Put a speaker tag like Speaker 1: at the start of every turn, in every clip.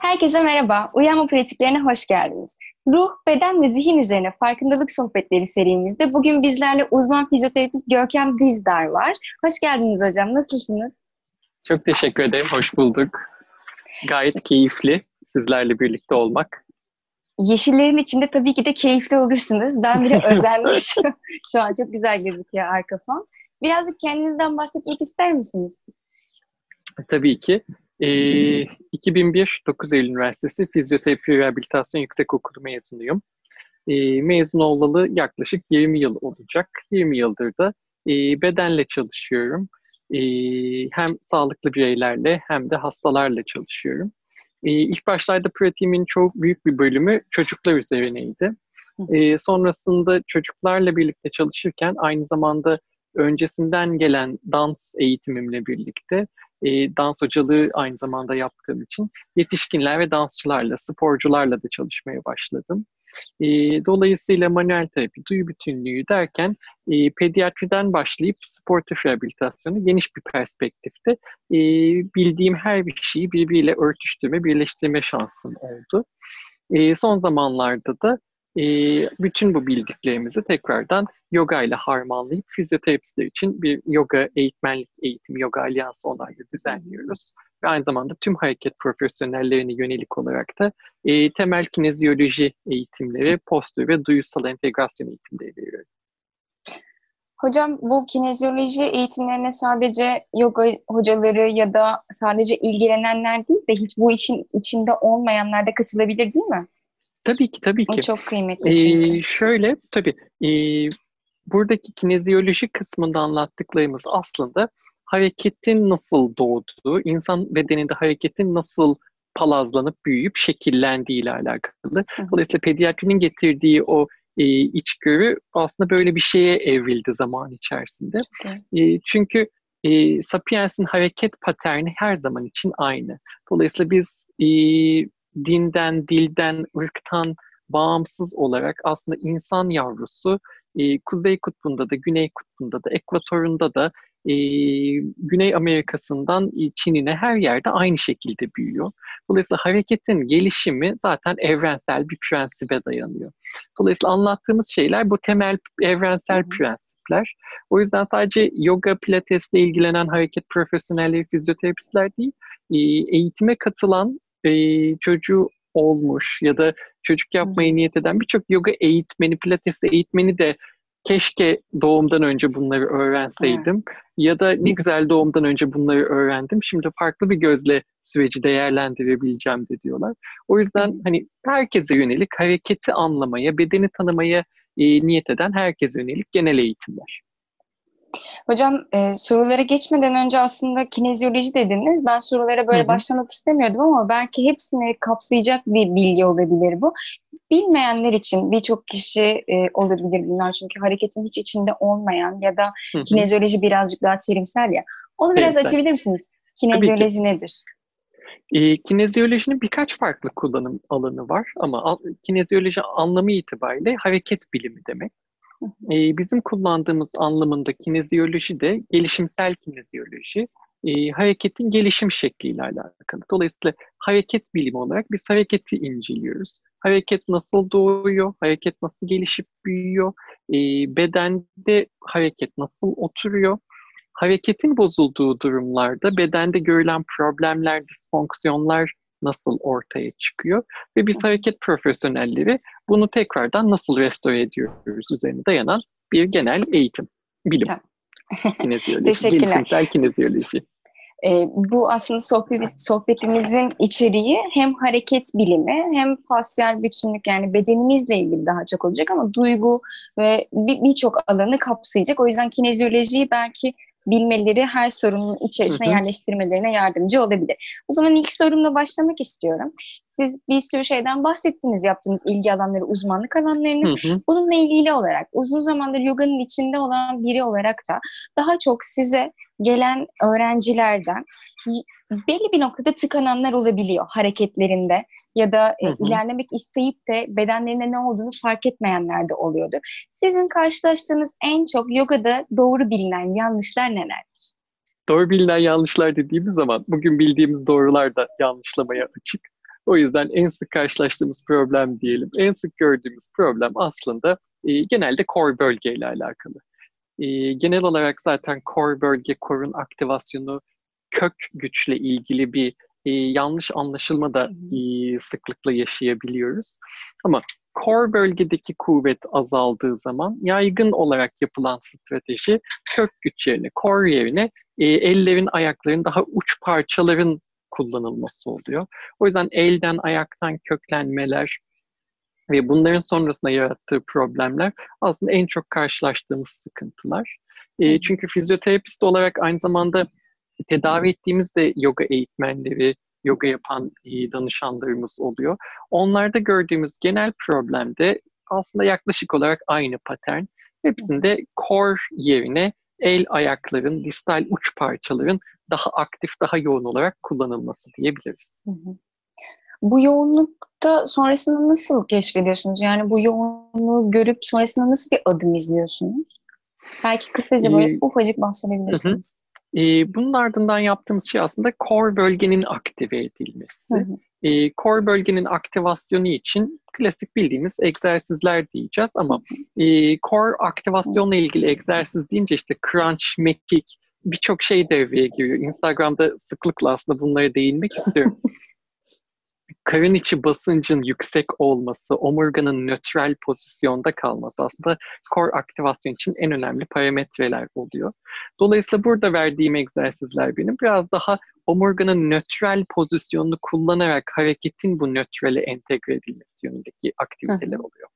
Speaker 1: Herkese merhaba. Uyanma pratiklerine hoş geldiniz. Ruh, beden ve zihin üzerine farkındalık sohbetleri serimizde bugün bizlerle uzman fizyoterapist Görkem Dizdar var. Hoş geldiniz hocam. Nasılsınız?
Speaker 2: Çok teşekkür ederim. Hoş bulduk. Gayet keyifli sizlerle birlikte olmak.
Speaker 1: Yeşillerin içinde tabii ki de keyifli olursunuz. Ben bile özendim şu, şu an. Çok güzel gözüküyor arka fon. Birazcık kendinizden bahsetmek ister misiniz?
Speaker 2: Tabii ki. Ee, 2001 9 Eylül Üniversitesi Fizyoterapi Rehabilitasyon Yüksekokulu mezunuyum. Ee, mezun olalı yaklaşık 20 yıl olacak. 20 yıldır da e, bedenle çalışıyorum. E, hem sağlıklı bireylerle hem de hastalarla çalışıyorum. E, ilk başlarda pratiğimin çok büyük bir bölümü çocuklar üzerineydi. E, sonrasında çocuklarla birlikte çalışırken aynı zamanda öncesinden gelen dans eğitimimle birlikte e, dans hocalığı aynı zamanda yaptığım için yetişkinler ve dansçılarla, sporcularla da çalışmaya başladım. E, dolayısıyla manuel terapi, duyu bütünlüğü derken e, pediatriden başlayıp sportif rehabilitasyonu geniş bir perspektifte e, bildiğim her bir şeyi birbiriyle örtüştürme, birleştirme şansım oldu. E, son zamanlarda da e, bütün bu bildiklerimizi tekrardan yoga ile harmanlayıp fizyoterapistler için bir yoga eğitmenlik eğitim, yoga alyansı onaylı düzenliyoruz. Ve aynı zamanda tüm hareket profesyonellerine yönelik olarak da e, temel kinezyoloji eğitimleri, postür ve duyusal entegrasyon eğitimleri veriyorum.
Speaker 1: Hocam bu kinezyoloji eğitimlerine sadece yoga hocaları ya da sadece ilgilenenler değil de hiç bu işin içinde olmayanlar da katılabilir değil mi?
Speaker 2: Tabii ki, tabii ki.
Speaker 1: O çok kıymetli çünkü.
Speaker 2: Ee, şöyle, tabii. E, buradaki kinezyoloji kısmında anlattıklarımız aslında hareketin nasıl doğduğu, insan bedeninde hareketin nasıl palazlanıp büyüyüp şekillendiği ile alakalı. Dolayısıyla pediatrinin getirdiği o e, içgörü aslında böyle bir şeye evrildi zaman içerisinde. E, çünkü e, Sapiens'in hareket paterni her zaman için aynı. Dolayısıyla biz e, dinden, dilden, ırktan bağımsız olarak aslında insan yavrusu e, Kuzey Kutbu'nda da, Güney Kutbu'nda da, Ekvator'unda da, e, Güney Amerika'sından Çin'ine her yerde aynı şekilde büyüyor. Dolayısıyla hareketin gelişimi zaten evrensel bir prensibe dayanıyor. Dolayısıyla anlattığımız şeyler bu temel evrensel prensipler. O yüzden sadece yoga, pilatesle ilgilenen hareket profesyonelleri, fizyoterapistler değil, e, eğitime katılan e, çocuğu olmuş ya da çocuk yapmayı niyet eden birçok yoga eğitmeni, pilates eğitmeni de keşke doğumdan önce bunları öğrenseydim evet. ya da ne güzel doğumdan önce bunları öğrendim. Şimdi farklı bir gözle süreci değerlendirebileceğim de diyorlar. O yüzden hani herkese yönelik hareketi anlamaya, bedeni tanımaya e, niyet eden herkese yönelik genel eğitimler.
Speaker 1: Hocam e, sorulara geçmeden önce aslında kinezyoloji dediniz. Ben sorulara böyle Hı-hı. başlamak istemiyordum ama belki hepsini kapsayacak bir bilgi olabilir bu. Bilmeyenler için birçok kişi e, olabilir bunlar çünkü hareketin hiç içinde olmayan ya da Hı-hı. kinezyoloji birazcık daha terimsel ya. Onu biraz Terimsel. açabilir misiniz? Kinezyoloji nedir?
Speaker 2: E, kinezyolojinin birkaç farklı kullanım alanı var ama kinezyoloji anlamı itibariyle hareket bilimi demek. E, bizim kullandığımız anlamında kinezyoloji de gelişimsel kinezyoloji, e, hareketin gelişim şekliyle alakalı. Dolayısıyla hareket bilimi olarak biz hareketi inceliyoruz. Hareket nasıl doğuyor, hareket nasıl gelişip büyüyor, e, bedende hareket nasıl oturuyor, hareketin bozulduğu durumlarda bedende görülen problemler, disfonksiyonlar nasıl ortaya çıkıyor ve biz hareket profesyonelleri bunu tekrardan nasıl restore ediyoruz üzerine dayanan bir genel eğitim, bilim. Kinezyoloji,
Speaker 1: Teşekkürler.
Speaker 2: gelişimsel kinezyoloji.
Speaker 1: E, bu aslında sohbet, sohbetimizin içeriği hem hareket bilimi hem fasyal bütünlük yani bedenimizle ilgili daha çok olacak ama duygu ve birçok bir alanı kapsayacak. O yüzden kinezyolojiyi belki bilmeleri her sorunun içerisine yerleştirmelerine yardımcı olabilir. O zaman ilk sorumla başlamak istiyorum. Siz bir sürü şeyden bahsettiniz yaptığınız ilgi alanları, uzmanlık alanlarınız. Hı hı. Bununla ilgili olarak uzun zamandır yoganın içinde olan biri olarak da daha çok size gelen öğrencilerden belli bir noktada tıkananlar olabiliyor hareketlerinde ya da e, hı hı. ilerlemek isteyip de bedenlerine ne olduğunu fark etmeyenler de oluyordur. Sizin karşılaştığınız en çok yogada doğru bilinen yanlışlar nelerdir?
Speaker 2: doğru bilinen yanlışlar dediğimiz zaman bugün bildiğimiz doğrular da yanlışlamaya açık. O yüzden en sık karşılaştığımız problem diyelim, en sık gördüğümüz problem aslında e, genelde core bölgeyle alakalı. E, genel olarak zaten core bölge, core'un aktivasyonu kök güçle ilgili bir e, yanlış anlaşılma da e, sıklıkla yaşayabiliyoruz. Ama core bölgedeki kuvvet azaldığı zaman yaygın olarak yapılan strateji kök güç yerine, core yerine e, ellerin, ayakların daha uç parçaların kullanılması oluyor. O yüzden elden, ayaktan köklenmeler ve bunların sonrasında yarattığı problemler aslında en çok karşılaştığımız sıkıntılar. E, çünkü fizyoterapist olarak aynı zamanda tedavi ettiğimiz de yoga eğitmenleri, yoga yapan danışanlarımız oluyor. Onlarda gördüğümüz genel problem de aslında yaklaşık olarak aynı patern. Hepsinde core yerine el ayakların, distal uç parçaların daha aktif, daha yoğun olarak kullanılması diyebiliriz.
Speaker 1: Bu yoğunlukta sonrasında nasıl keşfediyorsunuz? Yani bu yoğunluğu görüp sonrasında nasıl bir adım izliyorsunuz? Belki kısaca böyle ee, ufacık bahsedebilirsiniz.
Speaker 2: E, bunun ardından yaptığımız şey aslında core bölgenin aktive edilmesi. Hı hı. E, core bölgenin aktivasyonu için klasik bildiğimiz egzersizler diyeceğiz ama e, core aktivasyonla ilgili egzersiz deyince işte crunch, mekik birçok şey devreye giriyor. Instagram'da sıklıkla aslında bunlara değinmek istiyorum. karın içi basıncın yüksek olması, omurganın nötral pozisyonda kalması aslında core aktivasyon için en önemli parametreler oluyor. Dolayısıyla burada verdiğim egzersizler benim biraz daha omurganın nötral pozisyonunu kullanarak hareketin bu nötrale entegre edilmesi yönündeki aktiviteler oluyor.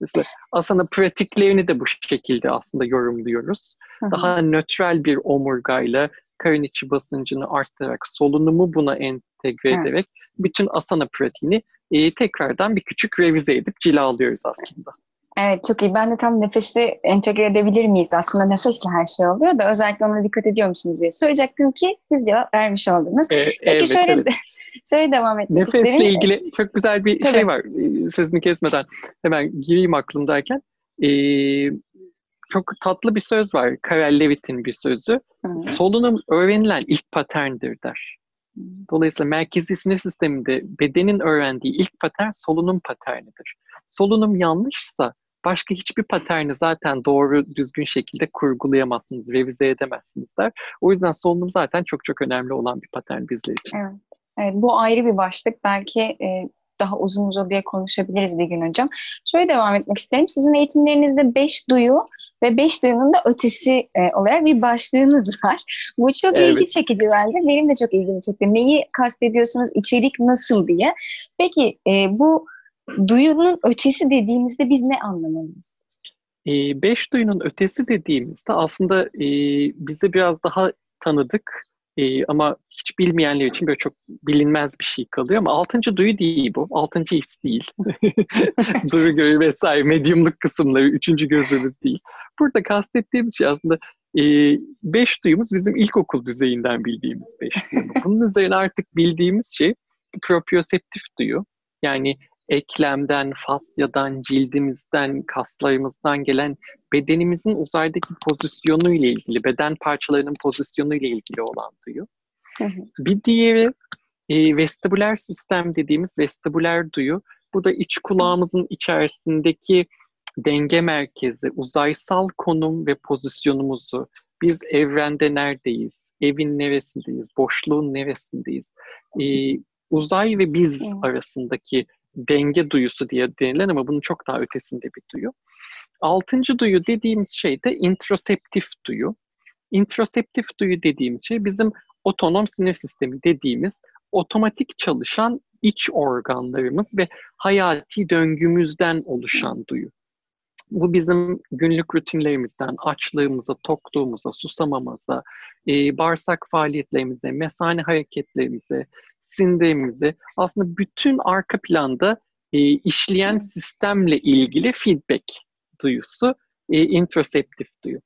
Speaker 2: Mesela asana pratiklerini de bu şekilde aslında yorumluyoruz. Daha nötral bir omurgayla karın içi basıncını arttırarak solunumu buna entegre evet. Bütün asana pratiğini e, tekrardan bir küçük revize edip cilalıyoruz aslında.
Speaker 1: Evet çok iyi. Ben de tam nefesi entegre edebilir miyiz? Aslında nefesle her şey oluyor da özellikle ona dikkat ediyor musunuz diye soracaktım ki siz cevap vermiş oldunuz. Ee, Peki evet, şöyle evet. şöyle devam etmek
Speaker 2: Nefesle isterim. İlgili çok güzel bir Tabii. şey var. E, sözünü kesmeden hemen gireyim aklımdayken. Ee, çok tatlı bir söz var. Karel Levitt'in bir sözü. Hı. Solunum öğrenilen ilk paterndir der. Dolayısıyla merkezi sinir sisteminde bedenin öğrendiği ilk patern solunum paternidir. Solunum yanlışsa başka hiçbir paterni zaten doğru düzgün şekilde kurgulayamazsınız, revize edemezsiniz der. O yüzden solunum zaten çok çok önemli olan bir patern bizler için.
Speaker 1: Evet. Evet, bu ayrı bir başlık. Belki e, daha uzun uzadıya konuşabiliriz bir gün hocam. Şöyle devam etmek isterim. Sizin eğitimlerinizde beş duyu ve beş duyunun da ötesi e, olarak bir başlığınız var. Bu çok evet. ilgi çekici bence. Benim de çok ilgimi çekti. Neyi kastediyorsunuz, içerik nasıl diye. Peki e, bu duyunun ötesi dediğimizde biz ne anlamalıyız?
Speaker 2: E, beş duyunun ötesi dediğimizde aslında e, bize biraz daha tanıdık ee, ama hiç bilmeyenler için böyle çok bilinmez bir şey kalıyor ama altıncı duyu değil bu. Altıncı his değil. Duru göğü vesaire medyumluk kısımları üçüncü gözümüz değil. Burada kastettiğimiz şey aslında e, beş duyumuz bizim ilkokul düzeyinden bildiğimiz beş duyumuz. Bunun üzerine artık bildiğimiz şey proprioseptif duyu. Yani eklemden, fasyadan, cildimizden, kaslarımızdan gelen bedenimizin uzaydaki pozisyonu ile ilgili, beden parçalarının pozisyonu ile ilgili olan duyu. Bir diğeri e, vestibüler sistem dediğimiz vestibüler duyu. Bu da iç kulağımızın içerisindeki denge merkezi, uzaysal konum ve pozisyonumuzu, biz evrende neredeyiz, evin neresindeyiz, boşluğun neresindeyiz, e, uzay ve biz arasındaki denge duyusu diye denilen ama bunun çok daha ötesinde bir duyu. Altıncı duyu dediğimiz şey de introseptif duyu. Introseptif duyu dediğimiz şey bizim otonom sinir sistemi dediğimiz otomatik çalışan iç organlarımız ve hayati döngümüzden oluşan duyu. Bu bizim günlük rutinlerimizden açlığımıza, tokluğumuza, susamamıza, e, bağırsak faaliyetlerimize, mesane hareketlerimize, sindirimize aslında bütün arka planda e, işleyen sistemle ilgili feedback duyusu e, introseptif duyu.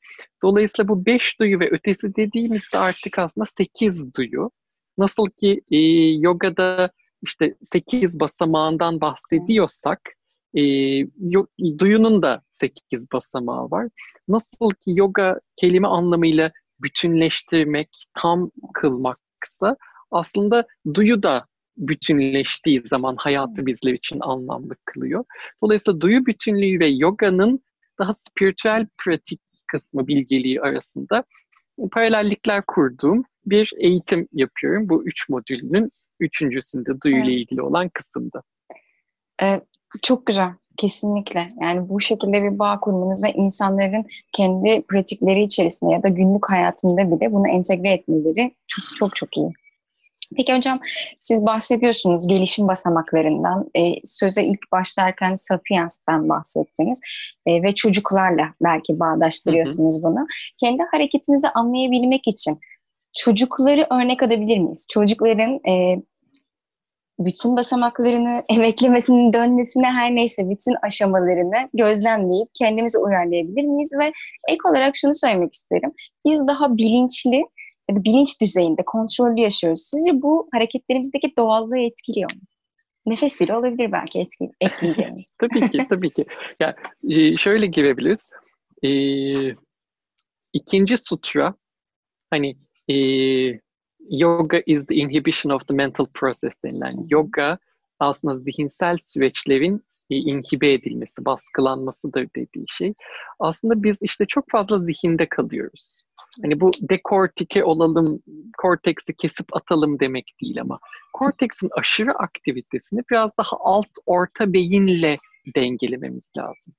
Speaker 2: Dolayısıyla bu beş duyu ve ötesi dediğimizde artık aslında sekiz duyu. Nasıl ki e, yogada işte sekiz basamağından bahsediyorsak e, duyunun da sekiz basamağı var. Nasıl ki yoga kelime anlamıyla bütünleştirmek, tam kılmaksa aslında duyu da bütünleştiği zaman hayatı bizler için anlamlı kılıyor. Dolayısıyla duyu bütünlüğü ve yoganın daha spiritüel pratik kısmı bilgeliği arasında paralellikler kurduğum bir eğitim yapıyorum. Bu üç modülünün üçüncüsünde duyu ile ilgili olan kısımda.
Speaker 1: Ee, çok güzel. Kesinlikle. Yani bu şekilde bir bağ kurmanız ve insanların kendi pratikleri içerisinde ya da günlük hayatında bile bunu entegre etmeleri çok çok çok iyi. Peki hocam siz bahsediyorsunuz gelişim basamaklarından. E, söze ilk başlarken Sapiens'ten bahsettiniz e, ve çocuklarla belki bağdaştırıyorsunuz hı hı. bunu. Kendi hareketinizi anlayabilmek için çocukları örnek alabilir miyiz? Çocukların e, bütün basamaklarını, emeklemesinin dönmesine her neyse bütün aşamalarını gözlemleyip kendimizi uyarlayabilir miyiz? Ve ek olarak şunu söylemek isterim. Biz daha bilinçli ya da bilinç düzeyinde kontrollü yaşıyoruz. Sizce bu hareketlerimizdeki doğallığı etkiliyor mu? Nefes bile olabilir belki etki, ekleyeceğimiz.
Speaker 2: tabii ki, tabii ki. Ya e, şöyle girebiliriz. E, ikinci sutra hani e, yoga is the inhibition of the mental process denilen yoga aslında zihinsel süreçlerin e, inhibe edilmesi, baskılanmasıdır dediği şey. Aslında biz işte çok fazla zihinde kalıyoruz. Hani bu dekortike olalım, korteksi kesip atalım demek değil ama korteksin aşırı aktivitesini biraz daha alt orta beyinle dengelememiz lazım.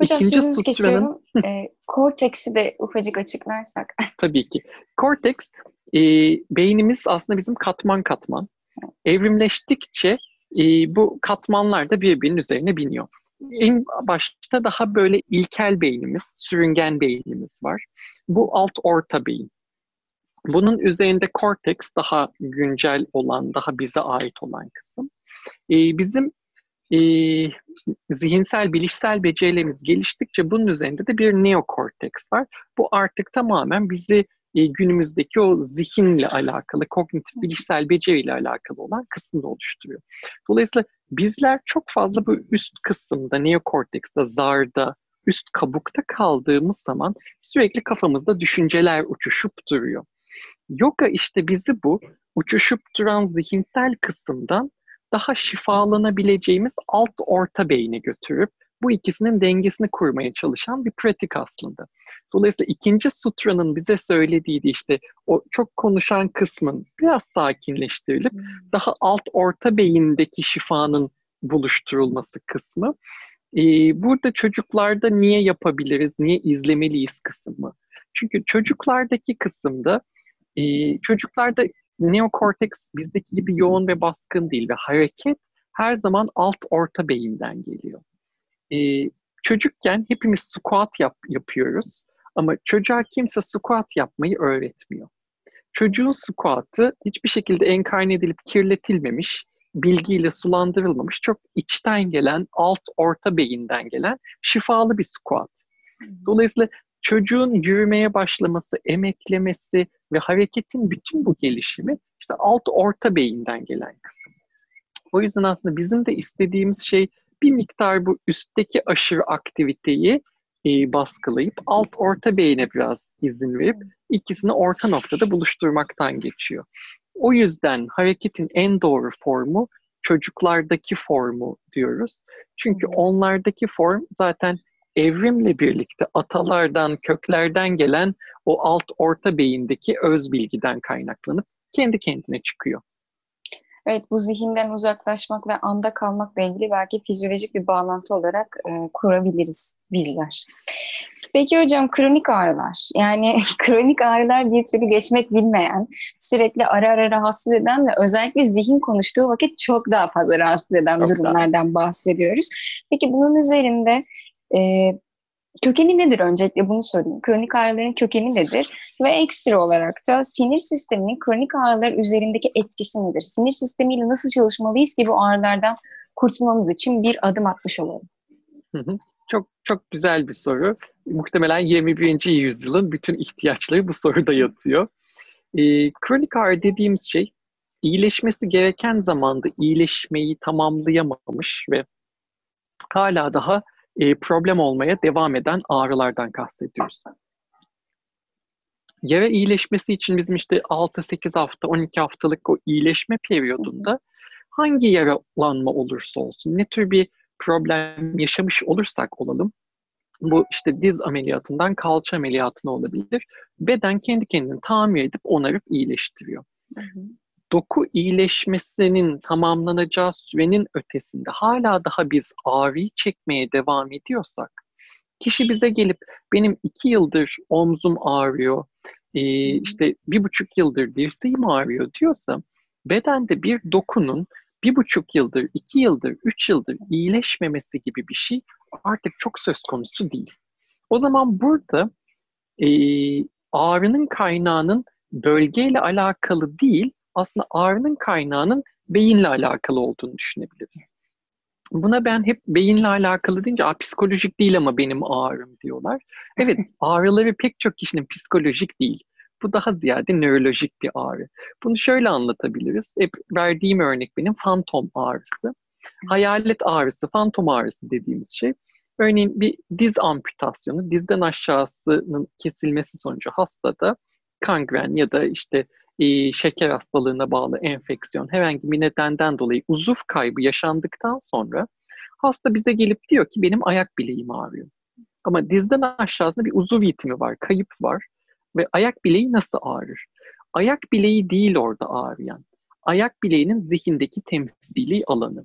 Speaker 1: Hocam İkinci sözünüzü kesiyorum. e, korteksi de ufacık açıklarsak.
Speaker 2: Tabii ki. Korteks, e, beynimiz aslında bizim katman katman. Evrimleştikçe e, bu katmanlar da birbirinin üzerine biniyor en başta daha böyle ilkel beynimiz, sürüngen beynimiz var. Bu alt orta beyin. Bunun üzerinde korteks daha güncel olan, daha bize ait olan kısım. Ee, bizim e, zihinsel, bilişsel becerilerimiz geliştikçe bunun üzerinde de bir neokorteks var. Bu artık tamamen bizi e, günümüzdeki o zihinle alakalı, kognitif bilişsel beceriyle alakalı olan kısmını oluşturuyor. Dolayısıyla bizler çok fazla bu üst kısımda, neokortekste, zarda, üst kabukta kaldığımız zaman sürekli kafamızda düşünceler uçuşup duruyor. Yoga işte bizi bu uçuşup duran zihinsel kısımdan daha şifalanabileceğimiz alt orta beyne götürüp bu ikisinin dengesini kurmaya çalışan bir pratik aslında. Dolayısıyla ikinci sutranın bize söylediği işte o çok konuşan kısmın biraz sakinleştirilip hmm. daha alt orta beyindeki şifanın buluşturulması kısmı. Ee, burada çocuklarda niye yapabiliriz, niye izlemeliyiz kısmı. Çünkü çocuklardaki kısımda e, çocuklarda neokorteks bizdeki gibi yoğun ve baskın değil ve hareket her zaman alt orta beyinden geliyor e, çocukken hepimiz squat yap, yapıyoruz ama çocuğa kimse squat yapmayı öğretmiyor. Çocuğun squat'ı hiçbir şekilde enkarne edilip kirletilmemiş, bilgiyle sulandırılmamış, çok içten gelen, alt orta beyinden gelen şifalı bir squat. Dolayısıyla çocuğun yürümeye başlaması, emeklemesi ve hareketin bütün bu gelişimi işte alt orta beyinden gelen kısım. O yüzden aslında bizim de istediğimiz şey bir miktar bu üstteki aşırı aktiviteyi e, baskılayıp alt orta beyine biraz izin verip ikisini orta noktada buluşturmaktan geçiyor. O yüzden hareketin en doğru formu çocuklardaki formu diyoruz. Çünkü onlardaki form zaten evrimle birlikte atalardan, köklerden gelen o alt orta beyindeki öz bilgiden kaynaklanıp kendi kendine çıkıyor.
Speaker 1: Evet bu zihinden uzaklaşmak ve anda kalmakla ilgili belki fizyolojik bir bağlantı olarak e, kurabiliriz bizler. Peki hocam kronik ağrılar yani kronik ağrılar bir türlü geçmek bilmeyen, sürekli ara ara rahatsız eden ve özellikle zihin konuştuğu vakit çok daha fazla rahatsız eden çok durumlardan daha. bahsediyoruz. Peki bunun üzerinde e, Kökeni nedir öncelikle bunu sorayım. Kronik ağrıların kökeni nedir? Ve ekstra olarak da sinir sisteminin kronik ağrılar üzerindeki etkisi nedir? Sinir sistemiyle nasıl çalışmalıyız ki bu ağrılardan kurtulmamız için bir adım atmış olalım?
Speaker 2: Çok çok güzel bir soru. Muhtemelen 21. yüzyılın bütün ihtiyaçları bu soruda yatıyor. E, kronik ağrı dediğimiz şey iyileşmesi gereken zamanda iyileşmeyi tamamlayamamış ve hala daha e, problem olmaya devam eden ağrılardan kastediyoruz. yara iyileşmesi için bizim işte 6-8 hafta, 12 haftalık o iyileşme periyodunda hangi yaralanma olursa olsun, ne tür bir problem yaşamış olursak olalım, bu işte diz ameliyatından kalça ameliyatına olabilir. Beden kendi kendini tamir edip onarıp iyileştiriyor. Hı hı. Doku iyileşmesinin tamamlanacağı sürenin ötesinde hala daha biz ağrıyı çekmeye devam ediyorsak, kişi bize gelip benim iki yıldır omzum ağrıyor, e, işte bir buçuk yıldır dirseğim ağrıyor diyorsa, bedende bir dokunun bir buçuk yıldır, iki yıldır, üç yıldır iyileşmemesi gibi bir şey artık çok söz konusu değil. O zaman burada e, ağrının kaynağının bölgeyle alakalı değil, aslında ağrının kaynağının beyinle alakalı olduğunu düşünebiliriz. Buna ben hep beyinle alakalı deyince psikolojik değil ama benim ağrım diyorlar. Evet ağrıları pek çok kişinin psikolojik değil. Bu daha ziyade nörolojik bir ağrı. Bunu şöyle anlatabiliriz. Hep verdiğim örnek benim fantom ağrısı. Hayalet ağrısı, fantom ağrısı dediğimiz şey. Örneğin bir diz amputasyonu, dizden aşağısının kesilmesi sonucu hastada kangren ya da işte e, şeker hastalığına bağlı enfeksiyon herhangi bir nedenden dolayı uzuv kaybı yaşandıktan sonra hasta bize gelip diyor ki benim ayak bileğim ağrıyor. Ama dizden aşağısında bir uzuv yitimi var, kayıp var ve ayak bileği nasıl ağrır? Ayak bileği değil orada ağrıyan. Ayak bileğinin zihindeki temsili alanı.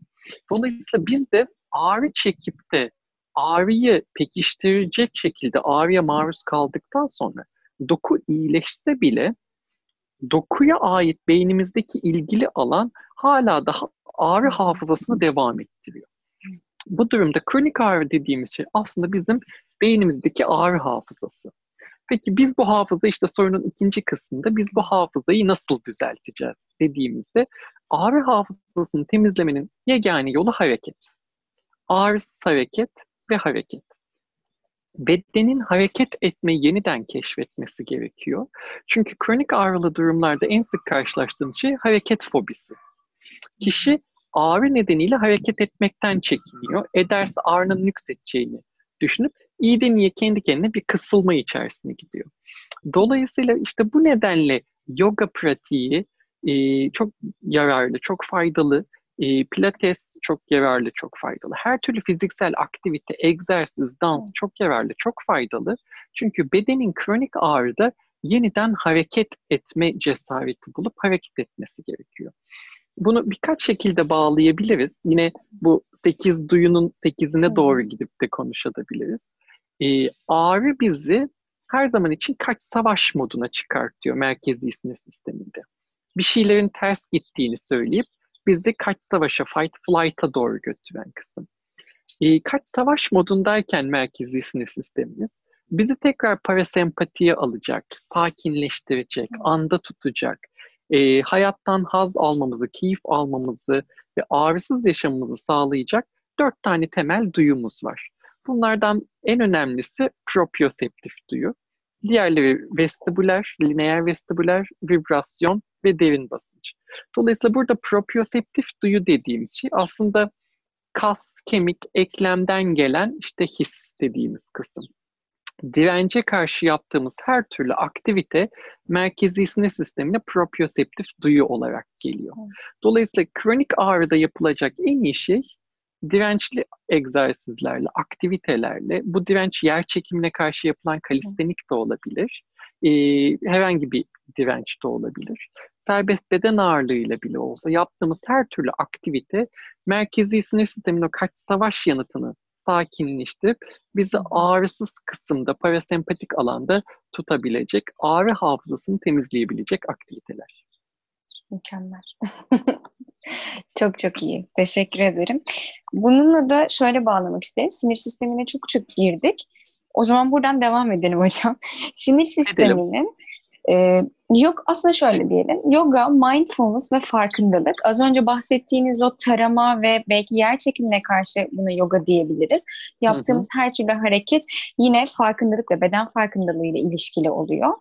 Speaker 2: Dolayısıyla biz de ağrı çekip de ağrıyı pekiştirecek şekilde ağrıya maruz kaldıktan sonra doku iyileşse bile dokuya ait beynimizdeki ilgili alan hala daha ağrı hafızasını devam ettiriyor. Bu durumda kronik ağrı dediğimiz şey aslında bizim beynimizdeki ağrı hafızası. Peki biz bu hafıza işte sorunun ikinci kısmında biz bu hafızayı nasıl düzelteceğiz dediğimizde ağrı hafızasını temizlemenin yegane yolu hareket. Ağrısız hareket ve hareket. Bedenin hareket etmeyi yeniden keşfetmesi gerekiyor. Çünkü kronik ağrılı durumlarda en sık karşılaştığımız şey hareket fobisi. Kişi ağrı nedeniyle hareket etmekten çekiniyor. Ederse ağrının nüksedeceğini düşünüp iyiden iyiye kendi kendine bir kısılma içerisine gidiyor. Dolayısıyla işte bu nedenle yoga pratiği e, çok yararlı, çok faydalı. E, pilates çok yararlı, çok faydalı. Her türlü fiziksel aktivite, egzersiz, dans çok yararlı, çok faydalı. Çünkü bedenin kronik ağrıda yeniden hareket etme cesareti bulup hareket etmesi gerekiyor. Bunu birkaç şekilde bağlayabiliriz. Yine bu sekiz duyunun sekizine doğru gidip de konuşabiliriz. Ee, ağrı bizi her zaman için kaç savaş moduna çıkartıyor merkezi sinir sisteminde. Bir şeylerin ters gittiğini söyleyip bizi kaç savaşa, fight flight'a doğru götüren kısım. E, kaç savaş modundayken merkezi sinir sistemimiz bizi tekrar parasempatiye alacak, sakinleştirecek, anda tutacak, e, hayattan haz almamızı, keyif almamızı ve ağrısız yaşamımızı sağlayacak dört tane temel duyumuz var. Bunlardan en önemlisi proprioseptif duyu. Diğerleri vestibüler, lineer vestibüler, vibrasyon ve derin basınç. Dolayısıyla burada proprioseptif duyu dediğimiz şey aslında kas, kemik, eklemden gelen işte his dediğimiz kısım. Dirence karşı yaptığımız her türlü aktivite merkezi sinir sistemine proprioseptif duyu olarak geliyor. Dolayısıyla kronik ağrıda yapılacak en iyi şey dirençli egzersizlerle, aktivitelerle, bu direnç yer çekimine karşı yapılan kalistenik de olabilir, e, herhangi bir direnç de olabilir. Serbest beden ağırlığıyla bile olsa yaptığımız her türlü aktivite merkezi sinir sistemin o kaç savaş yanıtını sakinleştirip bizi ağrısız kısımda, parasempatik alanda tutabilecek, ağrı hafızasını temizleyebilecek aktiviteler.
Speaker 1: Mükemmel. çok çok iyi. Teşekkür ederim. Bununla da şöyle bağlamak isterim. Sinir sistemine çok çok girdik. O zaman buradan devam edelim hocam. Sinir sisteminin e, yok aslında şöyle diyelim. Yoga, mindfulness ve farkındalık. Az önce bahsettiğiniz o tarama ve belki yer çekimine karşı bunu yoga diyebiliriz. Yaptığımız hı hı. her türlü hareket yine farkındalık ve beden farkındalığı ile ilişkili oluyor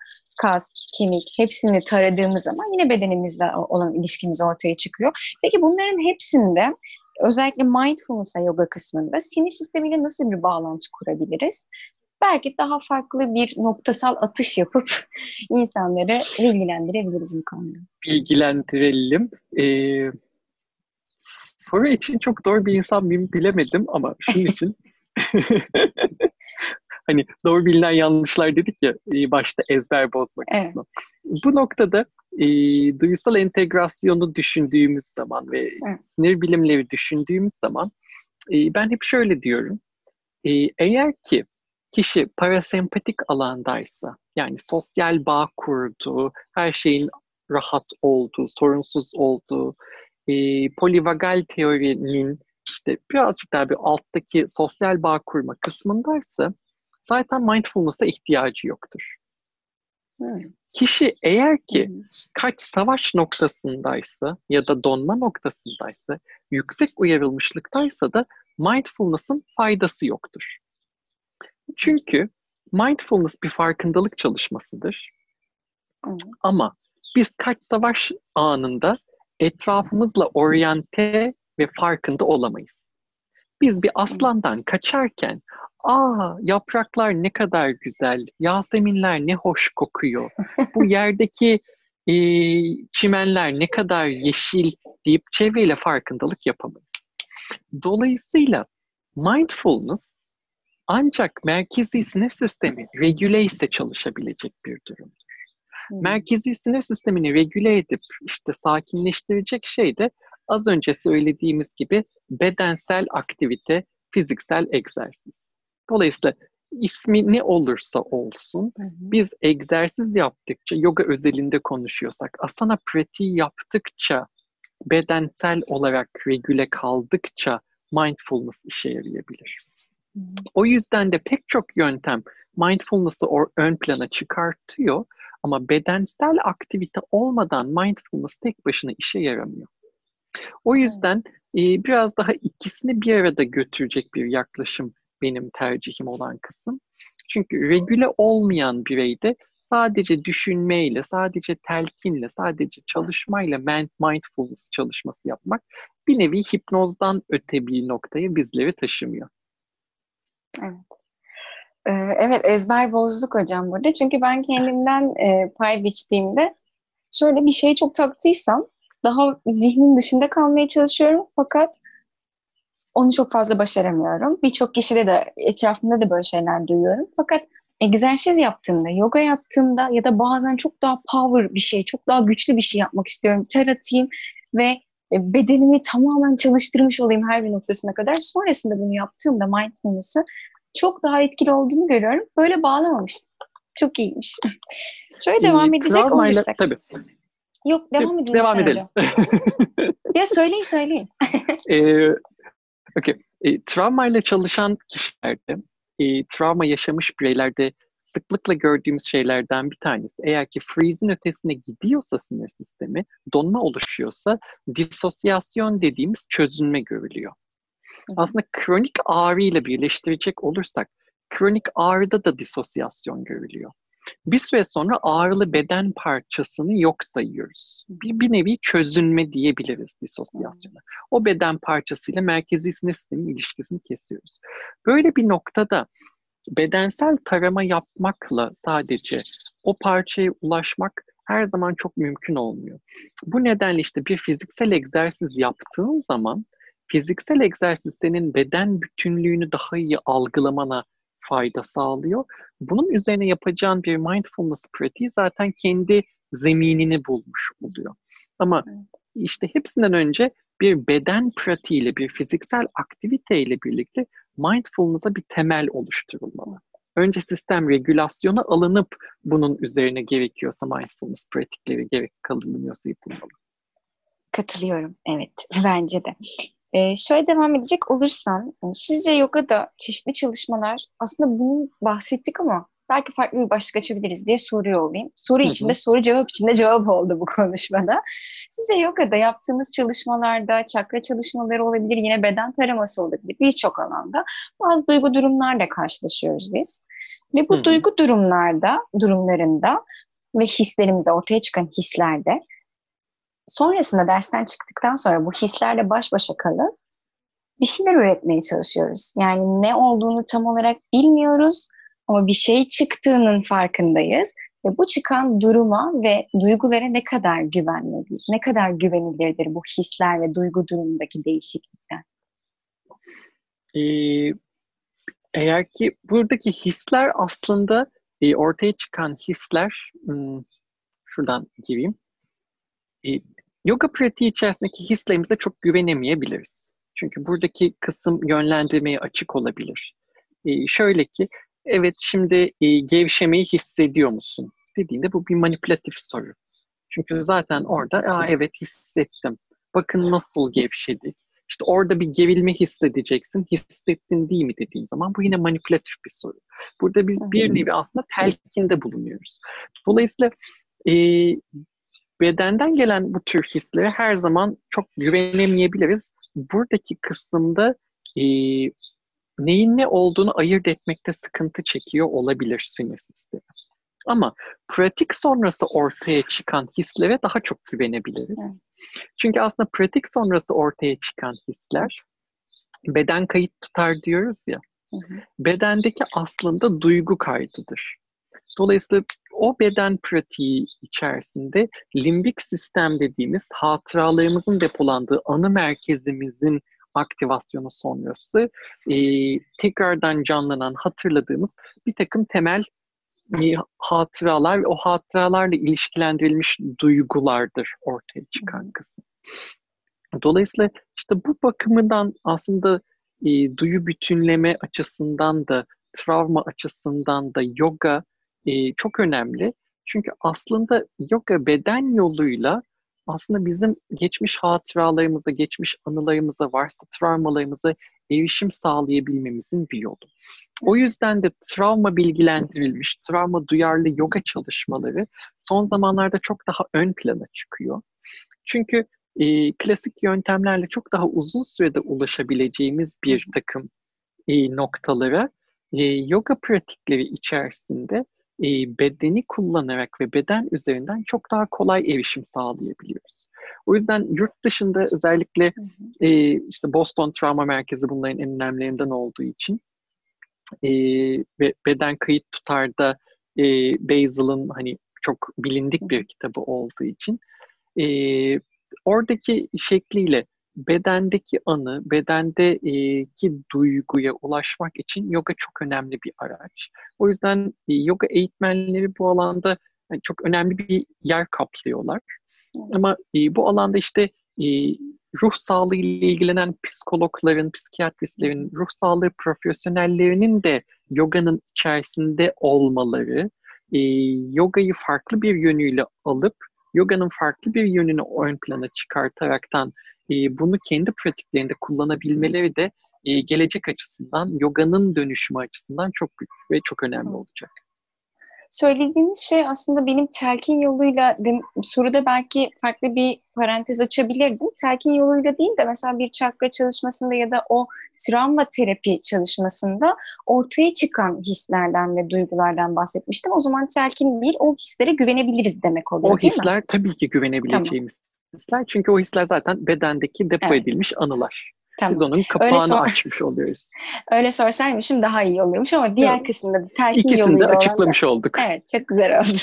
Speaker 1: kas, kemik hepsini taradığımız zaman yine bedenimizle olan ilişkimiz ortaya çıkıyor. Peki bunların hepsinde özellikle mindfulness yoga kısmında sinir sistemiyle nasıl bir bağlantı kurabiliriz? Belki daha farklı bir noktasal atış yapıp insanları bilgilendirebiliriz bu konuda.
Speaker 2: Bilgilendirelim. Ee, soru için çok doğru bir insan mıyım bilemedim ama şunun için hani doğru bilinen yanlışlar dedik ya başta ezber bozma kısmı. Evet. Bu noktada e, duysal entegrasyonu düşündüğümüz zaman ve evet. sinir bilimleri düşündüğümüz zaman e, ben hep şöyle diyorum. E, eğer ki kişi parasempatik alandaysa yani sosyal bağ kurduğu, her şeyin rahat olduğu, sorunsuz olduğu, e, polivagal teorinin işte birazcık daha bir alttaki sosyal bağ kurma kısmındaysa zaten mindfulness'a ihtiyacı yoktur. Hmm. Kişi eğer ki kaç savaş noktasındaysa ya da donma noktasındaysa, yüksek uyarılmışlıktaysa da mindfulness'ın faydası yoktur. Çünkü mindfulness bir farkındalık çalışmasıdır. Hmm. Ama biz kaç savaş anında etrafımızla oryante ve farkında olamayız. Biz bir aslandan kaçarken aa yapraklar ne kadar güzel, yaseminler ne hoş kokuyor, bu yerdeki e, çimenler ne kadar yeşil deyip çevreyle farkındalık yapamayız. Dolayısıyla mindfulness ancak merkezi sinir sistemi regüle ise çalışabilecek bir durumdur. Hmm. Merkezi sinir sistemini regüle edip işte sakinleştirecek şey de az önce söylediğimiz gibi bedensel aktivite, fiziksel egzersiz. Dolayısıyla ismi ne olursa olsun hı hı. biz egzersiz yaptıkça yoga özelinde konuşuyorsak asana pratiği yaptıkça bedensel olarak regüle kaldıkça mindfulness işe yarayabilir. O yüzden de pek çok yöntem mindfulness'ı ön plana çıkartıyor ama bedensel aktivite olmadan mindfulness tek başına işe yaramıyor. O yüzden e, biraz daha ikisini bir arada götürecek bir yaklaşım benim tercihim olan kısım. Çünkü regüle olmayan bireyde sadece düşünmeyle, sadece telkinle, sadece çalışmayla mindfulness çalışması yapmak bir nevi hipnozdan öte bir noktaya bizleri taşımıyor.
Speaker 1: Evet. Ee, evet ezber bozduk hocam burada. Çünkü ben kendimden e, pay biçtiğimde şöyle bir şey çok taktıysam daha zihnin dışında kalmaya çalışıyorum fakat onu çok fazla başaramıyorum. Birçok kişide de etrafımda da böyle şeyler duyuyorum. Fakat egzersiz yaptığımda, yoga yaptığımda ya da bazen çok daha power bir şey, çok daha güçlü bir şey yapmak istiyorum. Ter atayım ve bedenimi tamamen çalıştırmış olayım her bir noktasına kadar. Sonrasında bunu yaptığımda mindfulness'ı çok daha etkili olduğunu görüyorum. Böyle bağlamamıştım. Çok iyiymiş. Şöyle devam ee, edecek olursak.
Speaker 2: Tabii.
Speaker 1: Yok devam edin.
Speaker 2: Devam edelim.
Speaker 1: ya söyleyin söyleyin.
Speaker 2: ee, okay. E, travmayla çalışan kişilerde, e, travma yaşamış bireylerde sıklıkla gördüğümüz şeylerden bir tanesi. Eğer ki freeze'in ötesine gidiyorsa sinir sistemi, donma oluşuyorsa disosyasyon dediğimiz çözünme görülüyor. Aslında kronik ağrı ile birleştirecek olursak kronik ağrıda da disosyasyon görülüyor. Bir süre sonra ağrılı beden parçasını yok sayıyoruz. Bir, bir nevi çözünme diyebiliriz disosyasyona. O beden parçasıyla merkezi sinir sistemi ilişkisini kesiyoruz. Böyle bir noktada bedensel tarama yapmakla sadece o parçaya ulaşmak her zaman çok mümkün olmuyor. Bu nedenle işte bir fiziksel egzersiz yaptığın zaman fiziksel egzersiz senin beden bütünlüğünü daha iyi algılamana fayda sağlıyor. Bunun üzerine yapacağın bir mindfulness pratiği zaten kendi zeminini bulmuş oluyor. Ama işte hepsinden önce bir beden pratiğiyle, bir fiziksel aktiviteyle birlikte mindfulness'a bir temel oluşturulmalı. Önce sistem regülasyona alınıp bunun üzerine gerekiyorsa mindfulness pratikleri gerek kalınıyorsa yapılmalı.
Speaker 1: Katılıyorum. Evet. Bence de. Ee, şöyle devam edecek olursam, yani sizce yogada çeşitli çalışmalar, aslında bunu bahsettik ama belki farklı bir başlık açabiliriz diye soruyor olayım. Soru hı hı. içinde soru cevap içinde cevap oldu bu konuşmada. Sizce yogada yaptığımız çalışmalarda çakra çalışmaları olabilir, yine beden taraması olabilir birçok alanda bazı duygu durumlarla karşılaşıyoruz biz. Ve bu hı hı. duygu durumlarda, durumlarında ve hislerimizde ortaya çıkan hislerde sonrasında dersten çıktıktan sonra bu hislerle baş başa kalıp bir şeyler üretmeye çalışıyoruz. Yani ne olduğunu tam olarak bilmiyoruz Ama bir şey çıktığının farkındayız ve bu çıkan duruma ve duygulara ne kadar güvenmeliyiz? Ne kadar güvenilirdir bu hisler ve duygu durumundaki değişiklikler?
Speaker 2: Ee, eğer ki buradaki hisler aslında e, ortaya çıkan hisler hmm, şuradan gireyim. E, yoga pratiği içerisindeki hislerimize çok güvenemeyebiliriz. Çünkü buradaki kısım yönlendirmeye açık olabilir. E, şöyle ki, evet şimdi e, gevşemeyi hissediyor musun? Dediğinde bu bir manipülatif soru. Çünkü zaten orada, Aa, evet hissettim. Bakın nasıl gevşedi. İşte orada bir gerilme hissedeceksin. Hissettin değil mi dediğin zaman bu yine manipülatif bir soru. Burada biz bir nevi aslında telkinde bulunuyoruz. Dolayısıyla e, bedenden gelen bu tür hislere her zaman çok güvenemeyebiliriz. Buradaki kısımda e, neyin ne olduğunu ayırt etmekte sıkıntı çekiyor olabilir sinir sistemi. Ama pratik sonrası ortaya çıkan hislere daha çok güvenebiliriz. Evet. Çünkü aslında pratik sonrası ortaya çıkan hisler beden kayıt tutar diyoruz ya. Hı hı. Bedendeki aslında duygu kaydıdır. Dolayısıyla o beden pratiği içerisinde limbik sistem dediğimiz hatıralarımızın depolandığı anı merkezimizin aktivasyonu sonrası e, tekrardan canlanan hatırladığımız bir takım temel e, hatıralar ve o hatıralarla ilişkilendirilmiş duygulardır ortaya çıkan kısım. Dolayısıyla işte bu bakımından aslında e, duyu bütünleme açısından da travma açısından da yoga e, çok önemli. Çünkü aslında yoga beden yoluyla aslında bizim geçmiş hatıralarımıza, geçmiş anılarımıza, varsa travmalarımıza erişim sağlayabilmemizin bir yolu. O yüzden de travma bilgilendirilmiş, travma duyarlı yoga çalışmaları son zamanlarda çok daha ön plana çıkıyor. Çünkü e, klasik yöntemlerle çok daha uzun sürede ulaşabileceğimiz bir takım e, noktalara e, yoga pratikleri içerisinde e, bedeni kullanarak ve beden üzerinden çok daha kolay erişim sağlayabiliyoruz. O yüzden yurt dışında özellikle e, işte Boston Travma Merkezi bunların en önemlilerinden olduğu için e, ve beden kayıt tutarda e, Basil'ın hani çok bilindik bir kitabı olduğu için e, oradaki şekliyle bedendeki anı, bedendeki duyguya ulaşmak için yoga çok önemli bir araç. O yüzden yoga eğitmenleri bu alanda yani çok önemli bir yer kaplıyorlar. Ama bu alanda işte ruh sağlığı ile ilgilenen psikologların, psikiyatristlerin, ruh sağlığı profesyonellerinin de yoganın içerisinde olmaları, yogayı farklı bir yönüyle alıp yoganın farklı bir yönünü ön plana çıkartaraktan e, bunu kendi pratiklerinde kullanabilmeleri de e, gelecek açısından, yoganın dönüşümü açısından çok büyük ve çok önemli olacak.
Speaker 1: Söylediğiniz şey aslında benim telkin yoluyla soruda belki farklı bir parantez açabilirdim. Telkin yoluyla değil de mesela bir çakra çalışmasında ya da o travma terapi çalışmasında ortaya çıkan hislerden ve duygulardan bahsetmiştim. O zaman telkin bir o hislere güvenebiliriz demek oluyor
Speaker 2: o değil mi? O hisler tabii ki güvenebileceğimiz tamam hisler. Çünkü o hisler zaten bedendeki depo evet. edilmiş anılar. Tamam. Biz onun kapağını sor- açmış oluyoruz.
Speaker 1: Öyle sorsaymışım daha iyi olurmuş ama diğer evet. kısımda telkin
Speaker 2: İkisini de açıklamış olan olduk.
Speaker 1: Evet çok güzel oldu.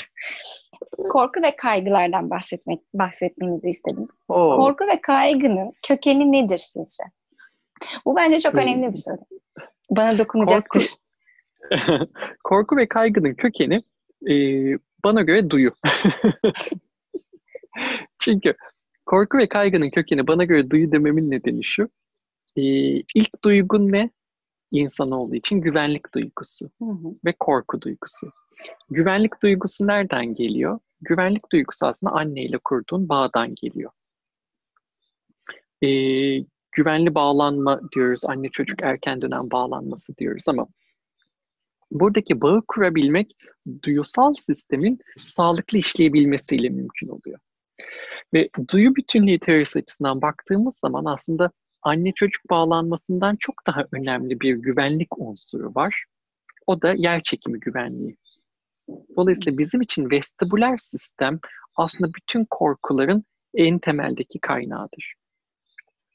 Speaker 1: Korku ve kaygılardan bahsetmek bahsetmenizi istedim. Oo. Korku ve kaygının kökeni nedir sizce? Bu bence çok hmm. önemli bir soru. Bana dokunacaktır.
Speaker 2: Korku, Korku ve kaygının kökeni e, bana göre duyu. Çünkü Korku ve kaygının kökeni bana göre duyu dememin nedeni şu. Ee, ilk duygun ne? İnsan olduğu için güvenlik duygusu hı hı. ve korku duygusu. Güvenlik duygusu nereden geliyor? Güvenlik duygusu aslında anneyle kurduğun bağdan geliyor. Ee, güvenli bağlanma diyoruz, anne çocuk erken dönem bağlanması diyoruz ama buradaki bağı kurabilmek duyusal sistemin sağlıklı işleyebilmesiyle mümkün oluyor. Ve duyu bütünlüğü teorisi açısından baktığımız zaman aslında anne çocuk bağlanmasından çok daha önemli bir güvenlik unsuru var. O da yer çekimi güvenliği. Dolayısıyla bizim için vestibüler sistem aslında bütün korkuların en temeldeki kaynağıdır.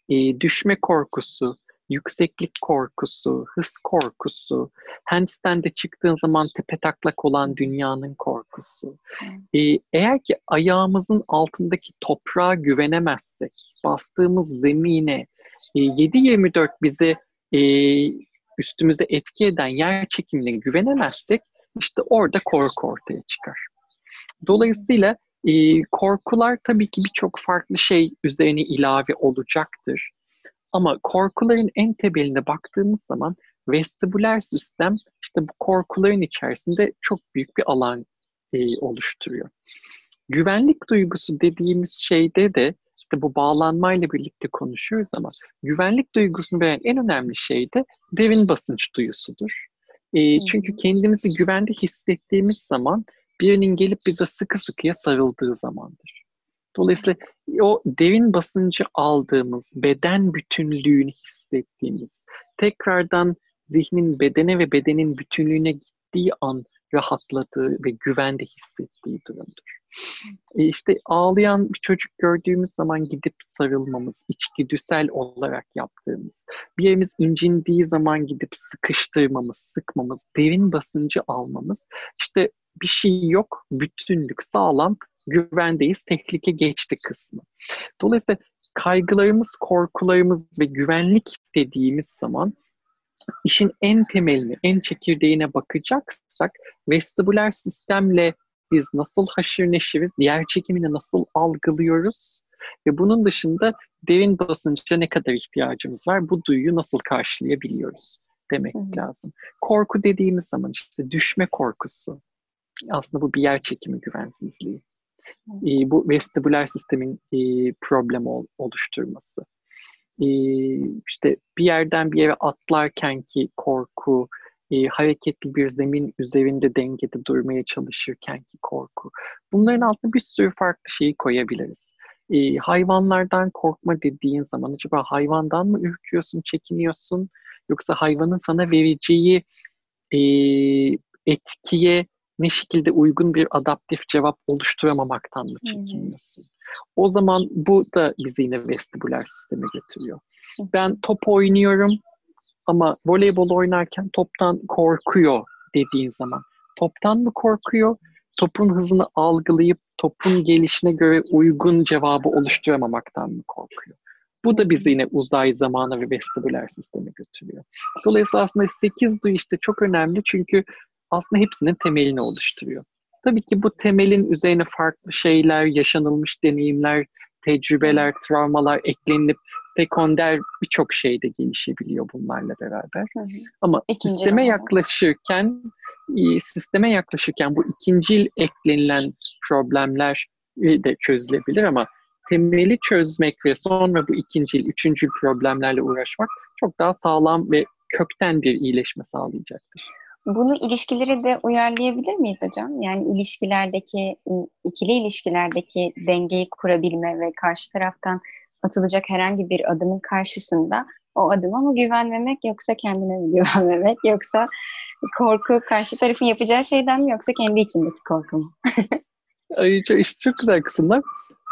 Speaker 2: E, düşme korkusu, yükseklik korkusu, hız korkusu, handstand'e çıktığın zaman tepe taklak olan dünyanın korkusu. Ee, eğer ki ayağımızın altındaki toprağa güvenemezsek, bastığımız zemine, e, 7-24 bize e, üstümüze etki eden yer çekimine güvenemezsek, işte orada korku ortaya çıkar. Dolayısıyla e, korkular tabii ki birçok farklı şey üzerine ilave olacaktır. Ama korkuların en tebeline baktığımız zaman vestibüler sistem işte bu korkuların içerisinde çok büyük bir alan e, oluşturuyor. Güvenlik duygusu dediğimiz şeyde de işte bu bağlanmayla birlikte konuşuyoruz ama güvenlik duygusunu veren en önemli şey de derin basınç duyusudur. E, çünkü kendimizi güvende hissettiğimiz zaman birinin gelip bize sıkı sıkıya sarıldığı zamandır. Dolayısıyla o derin basıncı aldığımız, beden bütünlüğünü hissettiğimiz, tekrardan zihnin bedene ve bedenin bütünlüğüne gittiği an rahatladığı ve güvende hissettiği durumdur. E işte ağlayan bir çocuk gördüğümüz zaman gidip sarılmamız, içgüdüsel olarak yaptığımız, bir yerimiz incindiği zaman gidip sıkıştırmamız, sıkmamız, derin basıncı almamız, işte bir şey yok, bütünlük sağlam, güvendeyiz, tehlike geçti kısmı. Dolayısıyla kaygılarımız, korkularımız ve güvenlik dediğimiz zaman işin en temelini, en çekirdeğine bakacaksak vestibüler sistemle biz nasıl haşır neşiriz, yer çekimini nasıl algılıyoruz ve bunun dışında derin basınca ne kadar ihtiyacımız var, bu duyuyu nasıl karşılayabiliyoruz demek Hı. lazım. Korku dediğimiz zaman işte düşme korkusu, aslında bu bir yer çekimi güvensizliği. E, bu vestibüler sistemin e, problem ol, oluşturması. E, işte bir yerden bir yere atlarken ki korku, e, hareketli bir zemin üzerinde dengede durmaya çalışırken ki korku. Bunların altına bir sürü farklı şeyi koyabiliriz. E, hayvanlardan korkma dediğin zaman acaba hayvandan mı ürküyorsun, çekiniyorsun yoksa hayvanın sana vereceği e, etkiye ne şekilde uygun bir adaptif cevap oluşturamamaktan mı çekiniyorsun? Hmm. O zaman bu da bizi yine vestibüler sisteme götürüyor. Ben top oynuyorum ama voleybol oynarken toptan korkuyor dediğin zaman. Toptan mı korkuyor? Topun hızını algılayıp topun gelişine göre uygun cevabı oluşturamamaktan mı korkuyor? Bu da bizi yine uzay zamanı ve vestibüler sisteme götürüyor. Dolayısıyla aslında 8 duyu işte çok önemli çünkü aslında hepsinin temelini oluşturuyor. Tabii ki bu temelin üzerine farklı şeyler, yaşanılmış deneyimler, tecrübeler, travmalar eklenip sekonder birçok şey de gelişebiliyor bunlarla beraber. Hı hı. Ama İkinci sisteme ama. yaklaşırken e, sisteme yaklaşırken bu ikincil eklenilen problemler de çözülebilir ama temeli çözmek ve sonra bu ikincil, üçüncül problemlerle uğraşmak çok daha sağlam ve kökten bir iyileşme sağlayacaktır.
Speaker 1: Bunu ilişkileri de uyarlayabilir miyiz hocam? Yani ilişkilerdeki, ikili ilişkilerdeki dengeyi kurabilme ve karşı taraftan atılacak herhangi bir adımın karşısında o adıma mı güvenmemek yoksa kendine mi güvenmemek yoksa korku karşı tarafın yapacağı şeyden mi yoksa kendi içindeki korku mu?
Speaker 2: işte çok güzel kısımlar.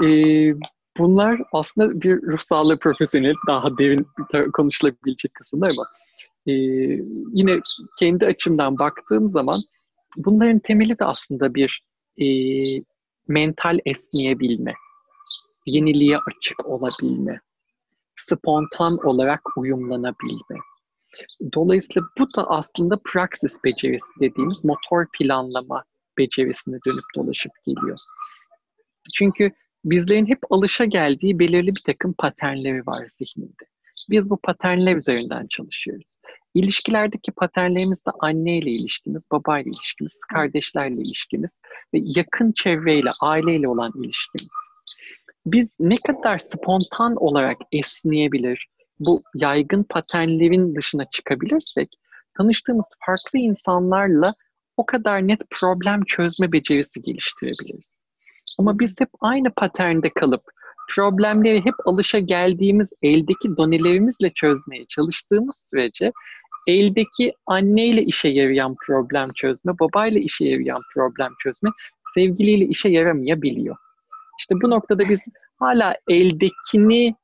Speaker 2: Ee, bunlar aslında bir ruh sağlığı profesyonel daha derin konuşulabilecek kısımlar ama e, yine kendi açımdan baktığım zaman bunların temeli de aslında bir e, mental esneyebilme, yeniliğe açık olabilme, spontan olarak uyumlanabilme. Dolayısıyla bu da aslında praksis becerisi dediğimiz motor planlama becerisine dönüp dolaşıp geliyor. Çünkü bizlerin hep alışa geldiği belirli bir takım paternleri var zihninde. Biz bu paternler üzerinden çalışıyoruz. İlişkilerdeki paternlerimiz de anneyle ilişkimiz, babayla ilişkimiz, kardeşlerle ilişkimiz ve yakın çevreyle, aileyle olan ilişkimiz. Biz ne kadar spontan olarak esneyebilir, bu yaygın paternlerin dışına çıkabilirsek, tanıştığımız farklı insanlarla o kadar net problem çözme becerisi geliştirebiliriz. Ama biz hep aynı paternde kalıp problemleri hep alışa geldiğimiz eldeki donelerimizle çözmeye çalıştığımız sürece eldeki anneyle işe yarayan problem çözme, babayla işe yarayan problem çözme, sevgiliyle işe yaramayabiliyor. İşte bu noktada biz hala eldekini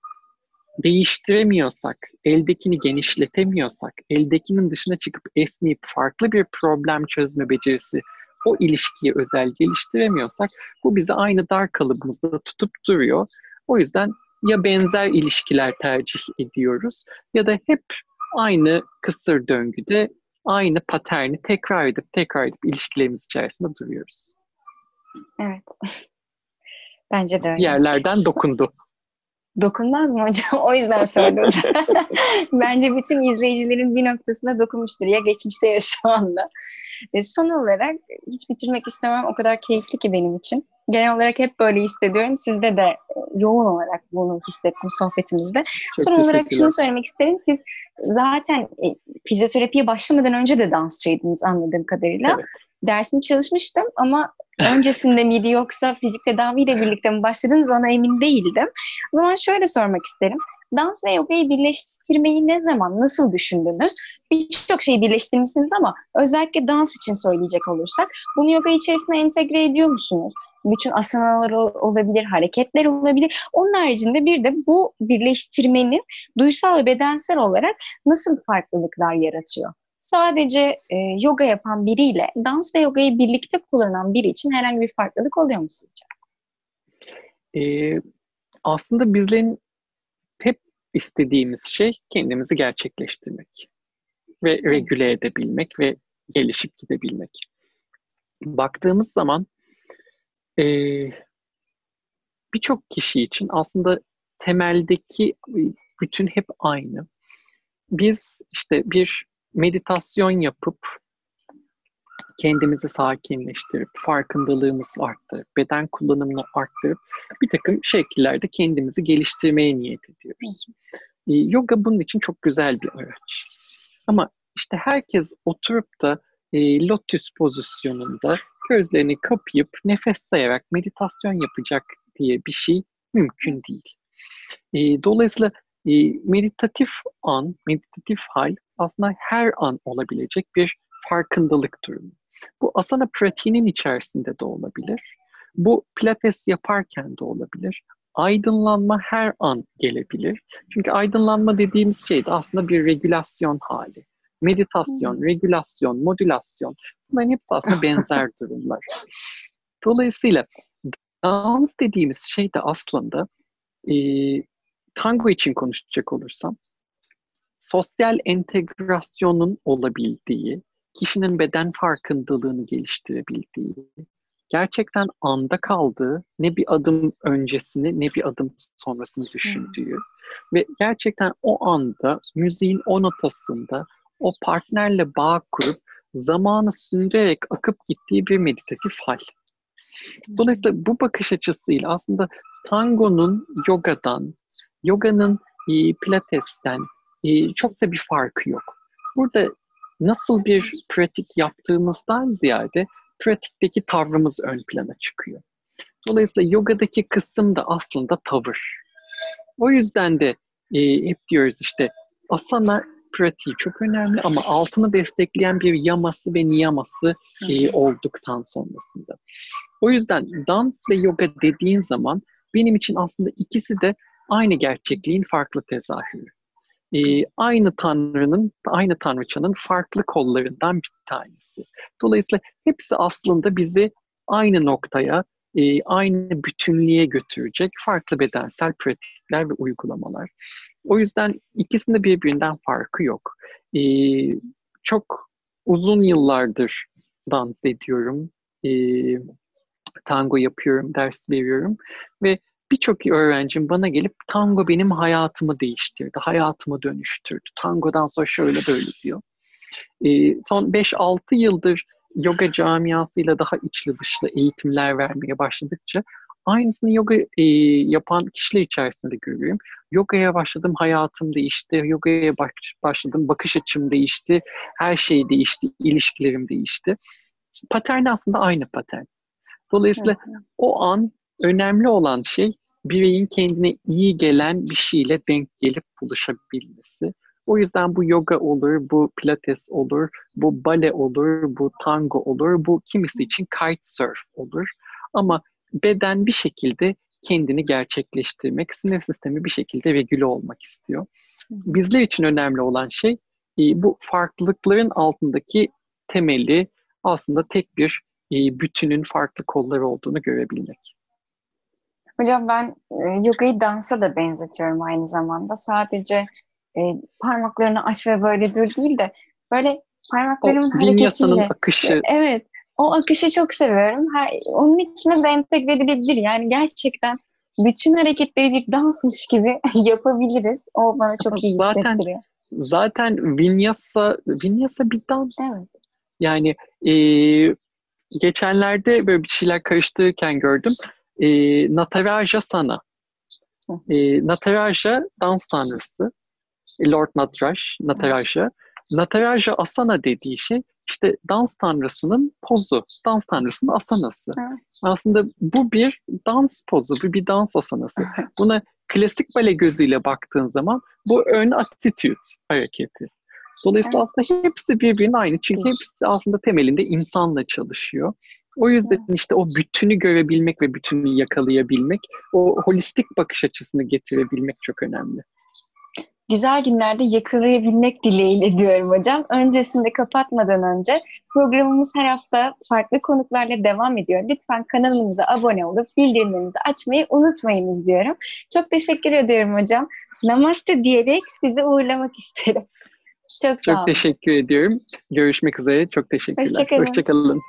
Speaker 2: değiştiremiyorsak, eldekini genişletemiyorsak, eldekinin dışına çıkıp esneyip farklı bir problem çözme becerisi o ilişkiye özel geliştiremiyorsak bu bizi aynı dar kalıbımızda tutup duruyor. O yüzden ya benzer ilişkiler tercih ediyoruz ya da hep aynı kısır döngüde aynı paterni tekrar edip tekrar edip ilişkilerimiz içerisinde duruyoruz.
Speaker 1: Evet. Bence de öyle.
Speaker 2: Yerlerden dokundu.
Speaker 1: Dokunmaz mı hocam? O yüzden söyledim. Bence bütün izleyicilerin bir noktasına dokunmuştur. Ya geçmişte ya şu anda. E, son olarak hiç bitirmek istemem. O kadar keyifli ki benim için. Genel olarak hep böyle hissediyorum. Sizde de e, yoğun olarak bunu hissettim sohbetimizde. Çok son olarak şunu söylemek isterim. Siz zaten e, fizyoterapiye başlamadan önce de dansçıydınız anladığım kadarıyla. Evet. Dersini çalışmıştım ama öncesinde miydi yoksa fizik tedaviyle birlikte mi başladınız ona emin değildim. O zaman şöyle sormak isterim. Dans ve yogayı birleştirmeyi ne zaman, nasıl düşündünüz? Birçok şeyi birleştirmişsiniz ama özellikle dans için söyleyecek olursak bunu yoga içerisine entegre ediyor musunuz? Bütün asanalar olabilir, hareketler olabilir. Onun haricinde bir de bu birleştirmenin duysal ve bedensel olarak nasıl farklılıklar yaratıyor? sadece e, yoga yapan biriyle dans ve yogayı birlikte kullanan biri için herhangi bir farklılık oluyor mu sizce?
Speaker 2: Ee, aslında bizlerin hep istediğimiz şey kendimizi gerçekleştirmek ve regüle edebilmek ve gelişip gidebilmek. Baktığımız zaman e, birçok kişi için aslında temeldeki bütün hep aynı. Biz işte bir meditasyon yapıp kendimizi sakinleştirip, farkındalığımızı arttırıp, beden kullanımını arttırıp bir takım şekillerde kendimizi geliştirmeye niyet ediyoruz. Ee, yoga bunun için çok güzel bir araç. Ama işte herkes oturup da e, lotus pozisyonunda gözlerini kapayıp nefes sayarak meditasyon yapacak diye bir şey mümkün değil. E, dolayısıyla e, meditatif an, meditatif hal aslında her an olabilecek bir farkındalık durumu. Bu asana pratiğinin içerisinde de olabilir. Bu pilates yaparken de olabilir. Aydınlanma her an gelebilir. Çünkü aydınlanma dediğimiz şey de aslında bir regülasyon hali. Meditasyon, regülasyon, modülasyon bunların hepsi aslında benzer durumlar. Dolayısıyla dans dediğimiz şey de aslında e, tango için konuşacak olursam sosyal entegrasyonun olabildiği, kişinin beden farkındalığını geliştirebildiği, gerçekten anda kaldığı, ne bir adım öncesini ne bir adım sonrasını düşündüğü ve gerçekten o anda müziğin o notasında o partnerle bağ kurup zamanı sündürerek akıp gittiği bir meditatif hal. Dolayısıyla bu bakış açısıyla aslında tangonun yogadan, yoganın e, pilatesten, e, çok da bir farkı yok. Burada nasıl bir pratik yaptığımızdan ziyade pratikteki tavrımız ön plana çıkıyor. Dolayısıyla yogadaki kısım da aslında tavır. O yüzden de e, hep diyoruz işte asana pratiği çok önemli ama altını destekleyen bir yaması ve niyaması e, olduktan sonrasında. O yüzden dans ve yoga dediğin zaman benim için aslında ikisi de aynı gerçekliğin farklı tezahürü e, aynı tanrının, aynı tanrıçanın farklı kollarından bir tanesi. Dolayısıyla hepsi aslında bizi aynı noktaya, e, aynı bütünlüğe götürecek farklı bedensel pratikler ve uygulamalar. O yüzden ikisinde birbirinden farkı yok. E, çok uzun yıllardır dans ediyorum. E, tango yapıyorum, ders veriyorum ve birçok öğrencim bana gelip tango benim hayatımı değiştirdi, hayatımı dönüştürdü. Tangodan sonra şöyle böyle diyor. E, son 5-6 yıldır yoga camiasıyla daha içli dışlı eğitimler vermeye başladıkça aynısını yoga e, yapan kişiler içerisinde de görüyorum. Yogaya başladım, hayatım değişti. Yogaya baş, başladım, bakış açım değişti. Her şey değişti, ilişkilerim değişti. Patern aslında aynı patern. Dolayısıyla evet. o an önemli olan şey bireyin kendine iyi gelen bir şeyle denk gelip buluşabilmesi. O yüzden bu yoga olur, bu pilates olur, bu bale olur, bu tango olur, bu kimisi için kitesurf olur. Ama beden bir şekilde kendini gerçekleştirmek, sinir sistemi bir şekilde regüle olmak istiyor. Bizler için önemli olan şey e, bu farklılıkların altındaki temeli aslında tek bir e, bütünün farklı kolları olduğunu görebilmek.
Speaker 1: Hocam ben e, yogayı dansa da benzetiyorum aynı zamanda. Sadece e, parmaklarını aç ve böyle dur değil de böyle parmaklarımın o, hareketiyle.
Speaker 2: akışı.
Speaker 1: Evet. O akışı çok seviyorum. Her, onun içine de entegre edilebilir. Yani gerçekten bütün hareketleri bir dansmış gibi yapabiliriz. O bana çok iyi
Speaker 2: zaten,
Speaker 1: hissettiriyor.
Speaker 2: Zaten vinyasa, vinyasa bir dans.
Speaker 1: Evet.
Speaker 2: Yani e, geçenlerde böyle bir şeyler karıştırırken gördüm. E, Nataraja Sana. E, Nataraja dans tanrısı. Lord Nataraj, Nataraja. Nataraja Asana dediği şey işte dans tanrısının pozu, dans tanrısının asanası. Evet. Aslında bu bir dans pozu, bu bir dans asanası. Buna klasik bale gözüyle baktığın zaman bu ön attitude hareketi. Dolayısıyla evet. aslında hepsi birbirinin aynı. Çünkü evet. hepsi aslında temelinde insanla çalışıyor. O yüzden evet. işte o bütünü görebilmek ve bütünü yakalayabilmek, o holistik bakış açısını getirebilmek çok önemli
Speaker 1: güzel günlerde yakalayabilmek dileğiyle diyorum hocam. Öncesinde kapatmadan önce programımız her hafta farklı konuklarla devam ediyor. Lütfen kanalımıza abone olup bildirimlerinizi açmayı unutmayınız diyorum. Çok teşekkür ediyorum hocam. Namaste diyerek sizi uğurlamak isterim. Çok sağ
Speaker 2: olun. Çok teşekkür ediyorum. Görüşmek üzere. Çok teşekkürler.
Speaker 1: Hoşçakalın.
Speaker 2: Hoşçakalın.